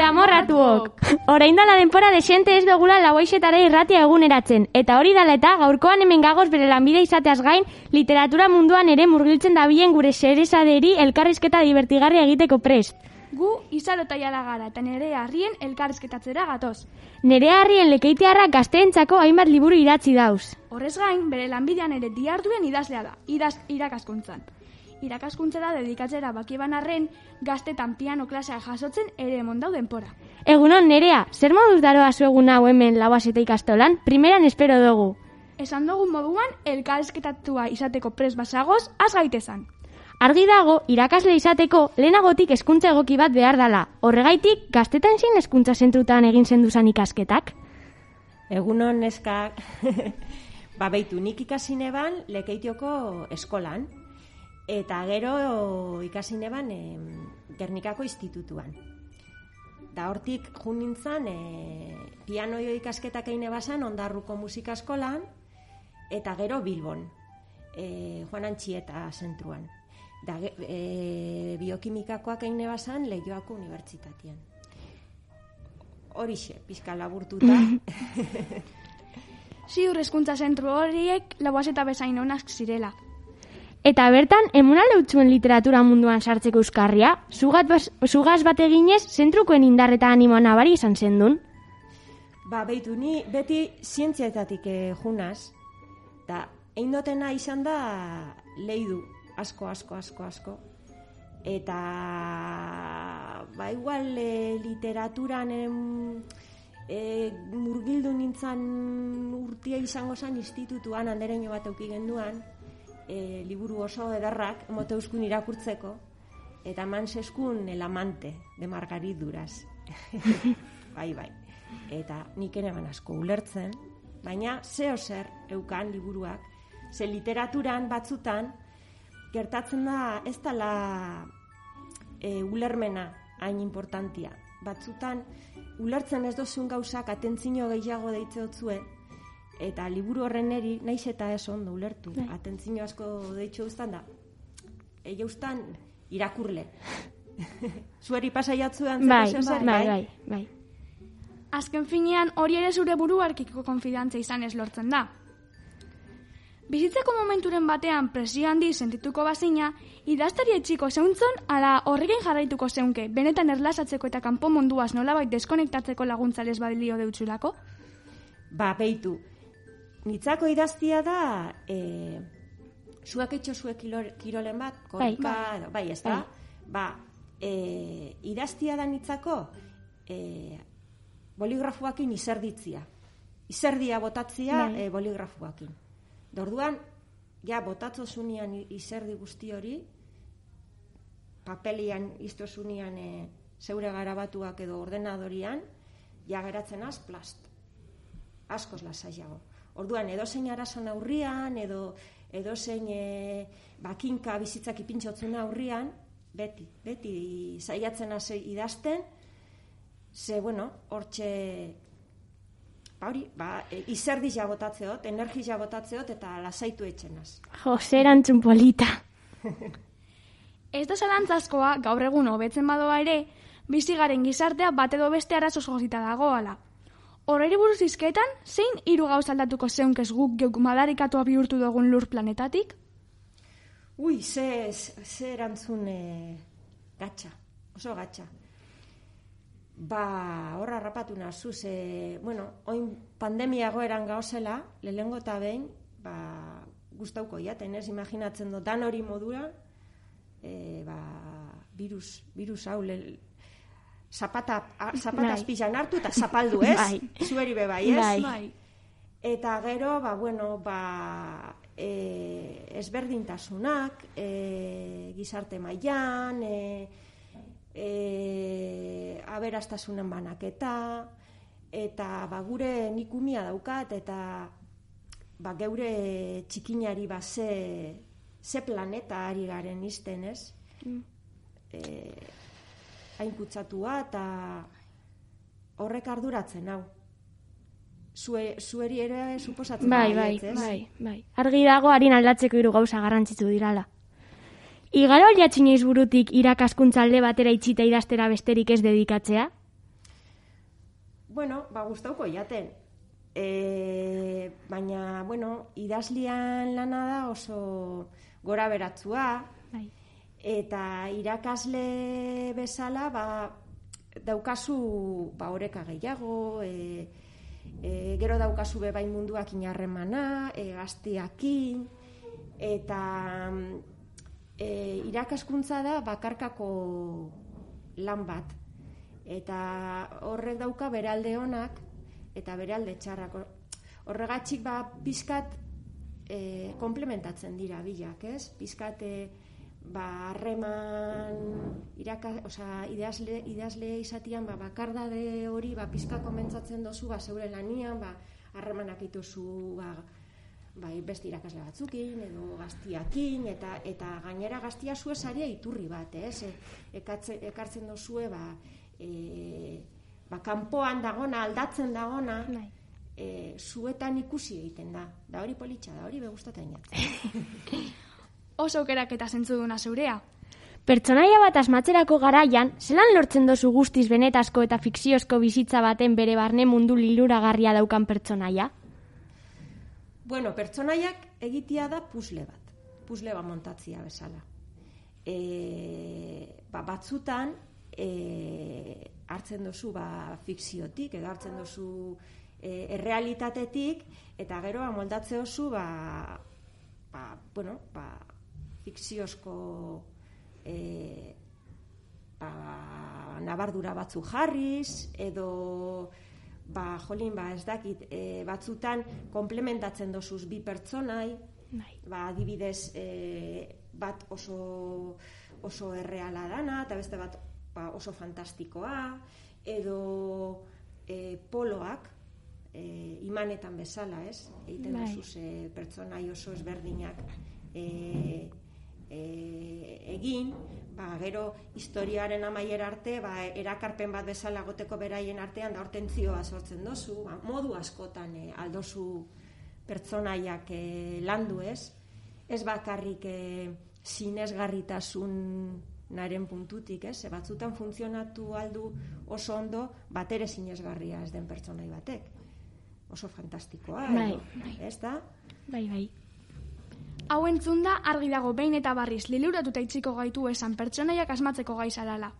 Arratxalde amorratuok! Orain dala denpora desente ez dugula lauaixetara irratia eguneratzen, eta hori dala eta gaurkoan hemen gagoz bere lanbide izateaz gain, literatura munduan ere murgiltzen dabien gure seresaderi elkarrizketa divertigarri egiteko prest. Gu izaro taiala gara eta nere harrien elkarrizketatzera gatoz. Nere harrien lekeitearra gazteentzako hainbat liburu idatzi dauz. Horrez gain, bere lanbidean ere diarduen idazlea da, idaz irakaskuntzan. Irakaskuntzera dedikatzera bakiban arren, gaztetan piano klasea jasotzen ere mondau denpora. Egunon, nerea, zer moduz daroa zuegun hau hemen lauazeta ikastolan? Primeran espero dugu. Esan dugu moduan, elkarrizketatua izateko pres basagoz, az gaitezan. Argi dago, irakasle izateko, lehenagotik hezkuntza egoki bat behar dala. Horregaitik, gaztetan zin hezkuntza zentrutan egin zenduzan ikasketak? Egunon neskak, ba beitu nik ikasi neban lekeitioko eskolan, eta gero ikasi neban e, Gernikako institutuan. Da hortik jun nintzen e, pianoio ikasketak egine basan ondarruko musika eskolan, eta gero Bilbon, e, Juan Antxieta zentruan. Da, e, biokimikakoak egine basan lehioako unibertsitatean. Horixe, pizka laburtuta. Ziur hezkuntza zentru horiek laboaz eta bezain onak zirela. Eta bertan, emuna leutzuen literatura munduan sartzeko euskarria, zugaz bat eginez, zentrukoen indarreta animoa nabari izan zendun. Ba, beitu, ni beti zientzietatik eh, junaz, da, eindotena izan da lehidu, asko, asko, asko, asko. Eta, ba, igual e, literaturan em, e, murgildu nintzen urtia izango zen institutuan, andereño bat euki genduan, e, liburu oso ederrak, emote euskun irakurtzeko, eta eman zeskun el amante de Margarit Duras. bai, bai. Eta nik ere asko ulertzen, baina zeo zer eukan liburuak, ze literaturan batzutan, gertatzen da ez dela e, ulermena hain importantia. Batzutan, ulertzen ez dozun gauzak atentzino gehiago deitze otzue, eta liburu horren eri, naiz eta ez ondo ulertu. Bai. Atentzino asko deitxo ustan da, eia ustan irakurle. Zueri pasaiatzuan Bai, zeko zer, bai, bai, bai. Azken finean, hori ere zure buruarkiko konfidantza izan ez lortzen da. Bizitzeko momenturen batean presio handi sentituko bazina, idaztari etxiko zeuntzon, ala horrekin jarraituko zeunke, benetan erlasatzeko eta kanpo munduaz nolabait deskonektatzeko laguntza les badilio deutsulako? Ba, beitu, nitzako idaztia da, e, zuak etxo zuek kirolen bat, Bai. korka, edo, bai, ez da? Ba, e, idaztia da nitzako, e, boligrafuakin izerditzia. Izerdia botatzia Bai. e, boligrafuakin. Dorduan, ja, botatzo zunian i- izerdi guzti hori, papelian izto zunian e, zeure garabatuak edo ordenadorian, ja geratzen az plast askoz lasaiago. Orduan, edozein arasan aurrian, edo edozein e, bakinka bizitzak ipintxotzen aurrian, beti, beti saiatzen hasi idazten, ze, bueno, hortxe, ba hori, ba, e, izerdi jabotatzeot, energi jabotatzeot, eta lasaitu etxenaz. Jo, zer antzun polita. Ez da zalantzazkoa, gaur egun hobetzen badoa ere, bizi garen gizartea bat edo beste arazo josita dagoala. Horreri buruz izketan, zein hiru gauz aldatuko zeunkez guk geuk madarikatua bihurtu dugun lur planetatik? Ui, ze, ze erantzun e, gatxa, oso gatxa. Ba, horra rapatu nazu, ze, bueno, oin pandemia goeran gauzela, lehengo eta behin, ba, gustauko jaten, ez, imaginatzen dut, dan hori modura, e, ba, virus, virus hau, le, zapata, a, zapata Bai. azpizan hartu eta zapaldu, ez? Bai. Zueri be bai, ez? Bai. Eta gero, ba, bueno, ba, e, ezberdintasunak, e, gizarte mailan, e, e, aberastasunen banaketa, eta ba, gure nik umia daukat, eta ba, geure txikinari ba, ze, ze planeta ari garen izten, ez? Mm. E, hain kutsatua, eta horrek arduratzen hau. Zue, zueri ere suposatzen Bai, bai, ez? bai, bai. Argi dago harin aldatzeko hiru gauza garrantzitsu dirala. Igaro aliatxineiz burutik irakaskuntza alde batera itxita idaztera besterik ez dedikatzea? bueno, ba, gustauko jaten. E, baina, bueno, idazlian lana da oso gora beratzua, Bai. Eta irakasle bezala, ba, daukazu ba, oreka gehiago, e, e, gero daukazu bebai munduak inarremana, e, gaztiakin, eta e, irakaskuntza da bakarkako lan bat. Eta horrek dauka beralde onak eta beralde txarrak. Horregatxik ba, pizkat e, komplementatzen dira bilak, ez? Pizkat e, ba, harreman iraka, osea, idazle, idazle izatian ba, bakardade hori ba, pizka komentzatzen dozu ba, zeure lanian, ba, harremanak ituzu ba, bai, beste irakasle batzukin edo gaztiakin eta eta gainera gaztia zue saria iturri bat, ez? E, ekatze, ekartzen dozue ba, e, ba, kanpoan dagona, aldatzen dagona, Bai. e, zuetan ikusi egiten da. Da hori politxa da, hori begustatzen jat. Oso aukerak eta zentzuduna zeurea. Pertsonaia bat asmatzerako garaian, zelan lortzen dozu guztiz benetazko eta fikziozko bizitza baten bere barne mundu liluragarria daukan pertsonaia? Bueno, pertsonaiak egitia da puzle bat. Puzle bat montatzia bezala. E, ba, batzutan e, hartzen dozu ba, fikziotik edo hartzen dozu e, errealitatetik eta gero amoldatze oso ba, ba, bueno, ba, fikziozko e, ba, nabardura batzu jarriz edo ba, jolin, ba, ez dakit, e, batzutan komplementatzen dozuz bi pertsonai, Bai. ba, adibidez, e, bat oso, oso erreala dana, eta beste bat ba, oso fantastikoa, edo e, poloak, e, imanetan bezala, ez? Egiten Bai. dozuz e, pertsonai oso ezberdinak e, e, egin, ba, gero historiaren amaiera arte, ba, erakarpen bat bezala goteko beraien artean da hortentzioa sortzen dozu, ba, modu askotan e, aldozu pertsonaiak e, landu ez, ez bakarrik e, sinesgarritasun naren puntutik, ez? Batzutan funtzionatu aldu oso ondo batere sinesgarria ez den pertsonai batek. Oso fantastikoa, Bai, edo, ez da? Bai, bai. Hau entzunda argi dago behin eta barriz liluratuta itziko gaitu esan pertsonaiak asmatzeko gai zarala.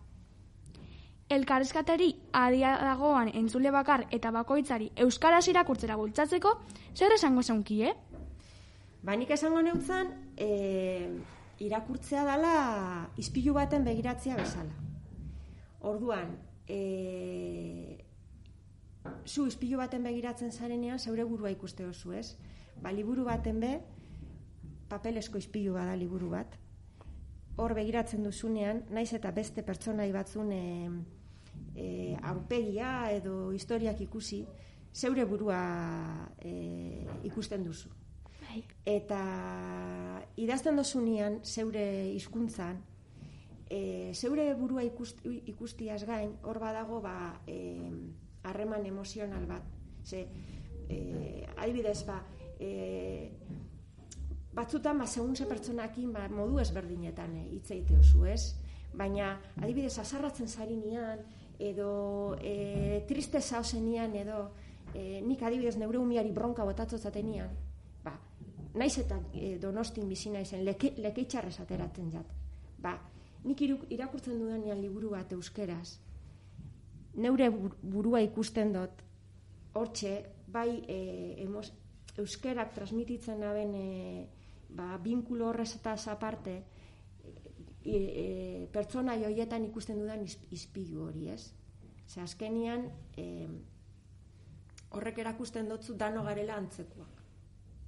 Elkarrezkateri adia dagoan entzule bakar eta bakoitzari euskaraz irakurtzera bultzatzeko, zer esango zaunki, eh? Ba, nik esango neutzan, e, irakurtzea dala ispilu baten begiratzea bezala. Orduan, e, zu ispilu baten begiratzen zarenean, zeure burua ikuste oso, ez? Ba, liburu baten be, papelesko ispilu bada liburu bat. Hor begiratzen duzunean, naiz eta beste pertsonai batzun e, e, aurpegia edo historiak ikusi, zeure burua e, ikusten duzu. Bai. Eta idazten dozunean zeure hizkuntzan e, zeure burua ikust, ikustiaz gain, hor badago ba, e, harreman emozional bat. Ze, e, adibidez, ba, e, batzutan, ba, segun ze pertsonakin, ba, modu ezberdinetan eh, hitz egite oso, ez? Baina, adibidez, azarratzen zarinean, edo e, triste zauzenian, edo e, nik adibidez neure umiari bronka botatzotzatenean, ba, naiz eta e, donostin bizi naizen, leke, lekeitxarrez ateratzen jat. Ba, nik iru, irakurtzen dudanean liburu bat euskeraz, neure bur- burua ikusten dut, hortxe, bai e, emos, euskerak transmititzen naben e, ba, binkulo horrez eta aparte, e, e, pertsona joietan ikusten dudan iz, izpilu hori, ez? Ze azkenian, e, horrek erakusten dotzu dano garela antzekoak.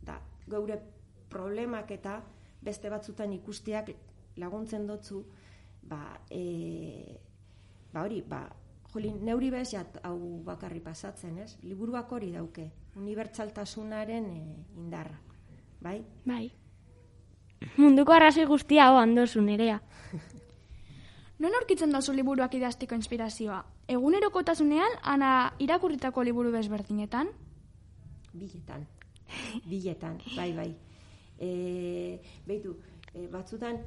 Da, geure problemak eta beste batzutan ikusteak laguntzen dotzu, ba, e, ba hori, ba, jolin, neuri bez jat hau bakarri pasatzen, ez? Liburuak hori dauke, unibertsaltasunaren e, indarra, bai? Bai. Munduko arrazoi guztia ho handozu nerea. Non aurkitzen dozu liburuak idaztiko inspirazioa? Egunerokotasunean, ana irakurritako liburu desberdinetan? Biletan. Biletan, bai, bai. E, beitu, e, batzutan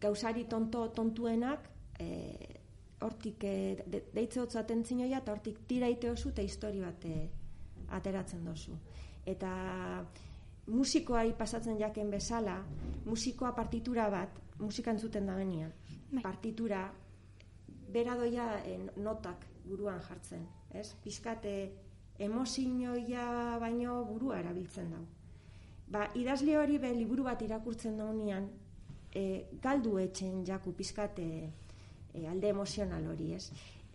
gauzari tonto tontuenak e, hortik e, de, deitze hotza atentzinoia eta hortik tira ite osu eta histori bat e, ateratzen dozu. Eta musikoari pasatzen jaken bezala, musikoa partitura bat, musika entzuten da benian, Bai. partitura, bera doia e, notak buruan jartzen, ez? Pizkate emozioia baino burua erabiltzen dau. Ba, idazle hori be liburu bat irakurtzen daunean, e, galdu etxen jaku pizkate e, alde emozional hori, ez?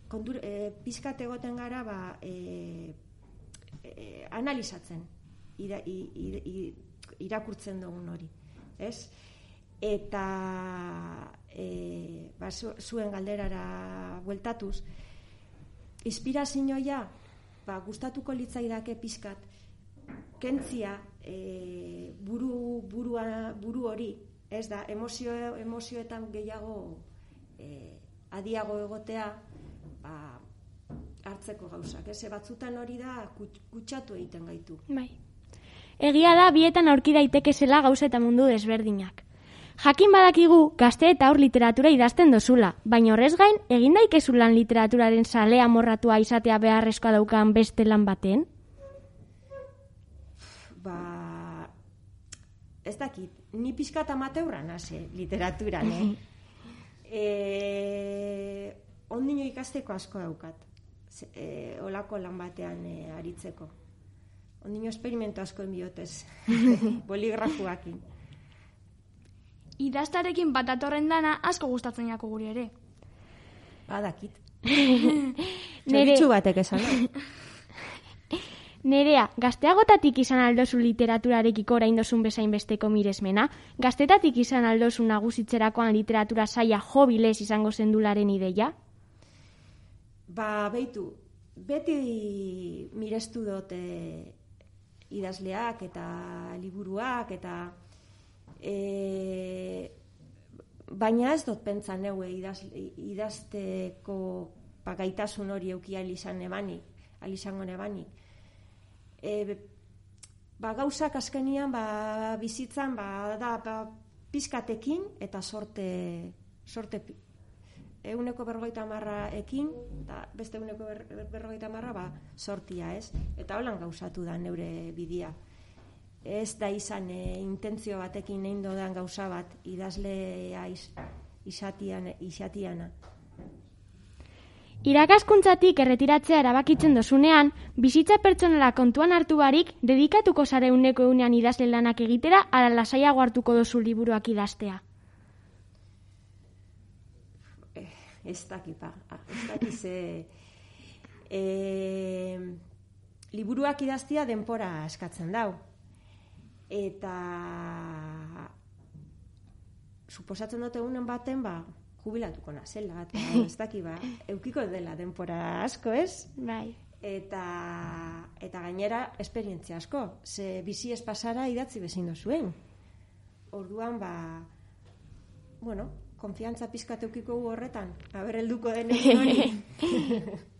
Kontur, e, pizkat egoten gara, ba, e, e, analizatzen ira, i, i, i, irakurtzen dugun hori, ez? Eta e, ba, zu- zuen galderara bueltatuz, inspirazioa ba, gustatuko litzaidake pizkat kentzia e, buru, burua, buru hori ez da emozio, emozioetan gehiago e, adiago egotea ba, hartzeko gauzak ez batzutan hori da kut- kutsatu egiten gaitu Bai. Egia da bietan aurki daitekezela gauza eta mundu desberdinak. Jakin badakigu gazte eta aur literatura idazten dozula, baina horrez gain egin daikezulan literaturaren salea morratua izatea beharrezkoa daukan beste lan baten? ba ez dakit, ni pixkat amateurra nase literaturan, eh? e, ondino ikasteko asko daukat, e, olako lan batean e, aritzeko. Ondino esperimento asko enbiotez, boligrafuakin. Idaztarekin bat datorren dana asko gustatzen jako guri ere. Badakit. Txoritxu batek esan. nerea, gazteagotatik izan aldozu literaturarekiko orain dozun bezain besteko miresmena, gaztetatik izan aldozu nagusitzerakoan literatura saia jobilez izango zendularen ideia? Ba, beitu, beti mirestu dut e, idazleak eta liburuak eta e, baina ez dut pentsa neue idaz, idazteko ba, gaitasun hori euki izan ebanik, izango nebanik. E, ba, gauzak azkenian ba, bizitzan ba, da ba, pizkatekin eta sorte, sorte euneko berrogeita marra ekin, eta beste euneko ber, berrogeita marra, ba, sortia, ez? Eta holan gauzatu da neure bidia. Ez da izan e, intentzio batekin egin dodan gauza bat, idazlea is, isatian, isatiana. Irakaskuntzatik erretiratzea erabakitzen dozunean, bizitza pertsonala kontuan hartu barik, dedikatuko zare uneko eunean idazle lanak egitera, ala lasaiago hartuko dozu liburuak idaztea. Ez dakit, ba, ah, ez dakit ze... E, liburuak idaztia denpora eskatzen dau. Eta suposatzen dute egunen baten, ba, jubilatuko nazela, eta ez dakit, ba, eukiko dela denpora asko, ez? Bai. Eta, eta gainera esperientzia asko, ze bizi ez pasara idatzi bezin zuen. Orduan, ba, bueno, konfiantza pizkat eukiko gu horretan, haber helduko den hori.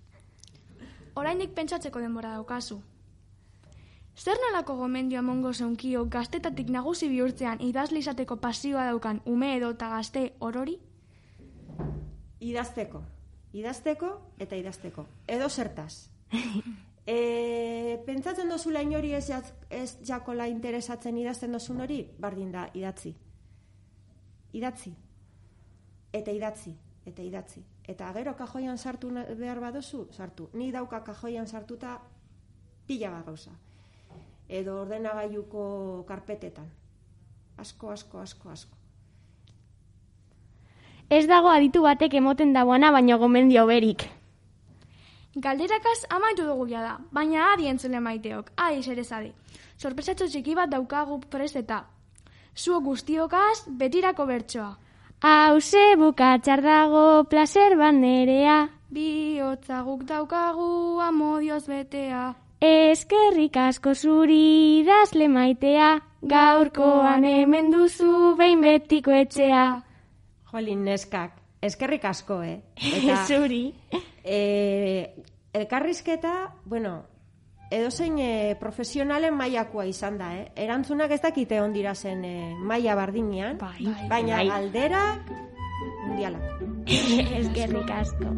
Orainik pentsatzeko denbora daukazu. Zer nolako gomendio emongo zeunkio gaztetatik nagusi bihurtzean idazle izateko pasioa daukan ume edo eta gazte orori? idazteko. Idazteko eta idazteko. Edo zertaz. e, pentsatzen dozula inori ez, jaz, ez jakola interesatzen idazten dozun hori, bardin da, idatzi. Idatzi. Eta idatzi. Eta idatzi. Eta gero kajoian sartu behar baduzu, sartu. Ni dauka kajoian sartuta pila bat gauza. Edo ordenagailuko karpetetan. Asko, asko, asko, asko. Ez dago aditu batek emoten dagoana, baino gomendio berik. Galderakaz amaitu dugu da, baina adi entzule maiteok, adi zerezade. Sorpresatxo txiki bat daukagu presteta. Zuo guztiokaz betirako bertsoa. Hauze bukatxar dago placer bat nerea, Bihotza guk daukagu amodioz betea. eskerrik asko zuri idazle maitea, gaurkoan hemen duzu behin betiko etxea. Jolin, neskak, eskerrik asko, eh? Eta, Zuri. e, elkarrizketa, bueno, edozein e, profesionalen mailakoa izan da, eh? Erantzunak ez dakite ondira zen e, maila bardinean, bai, bai, baina bai. galderak mundialak. Eskerrik asko.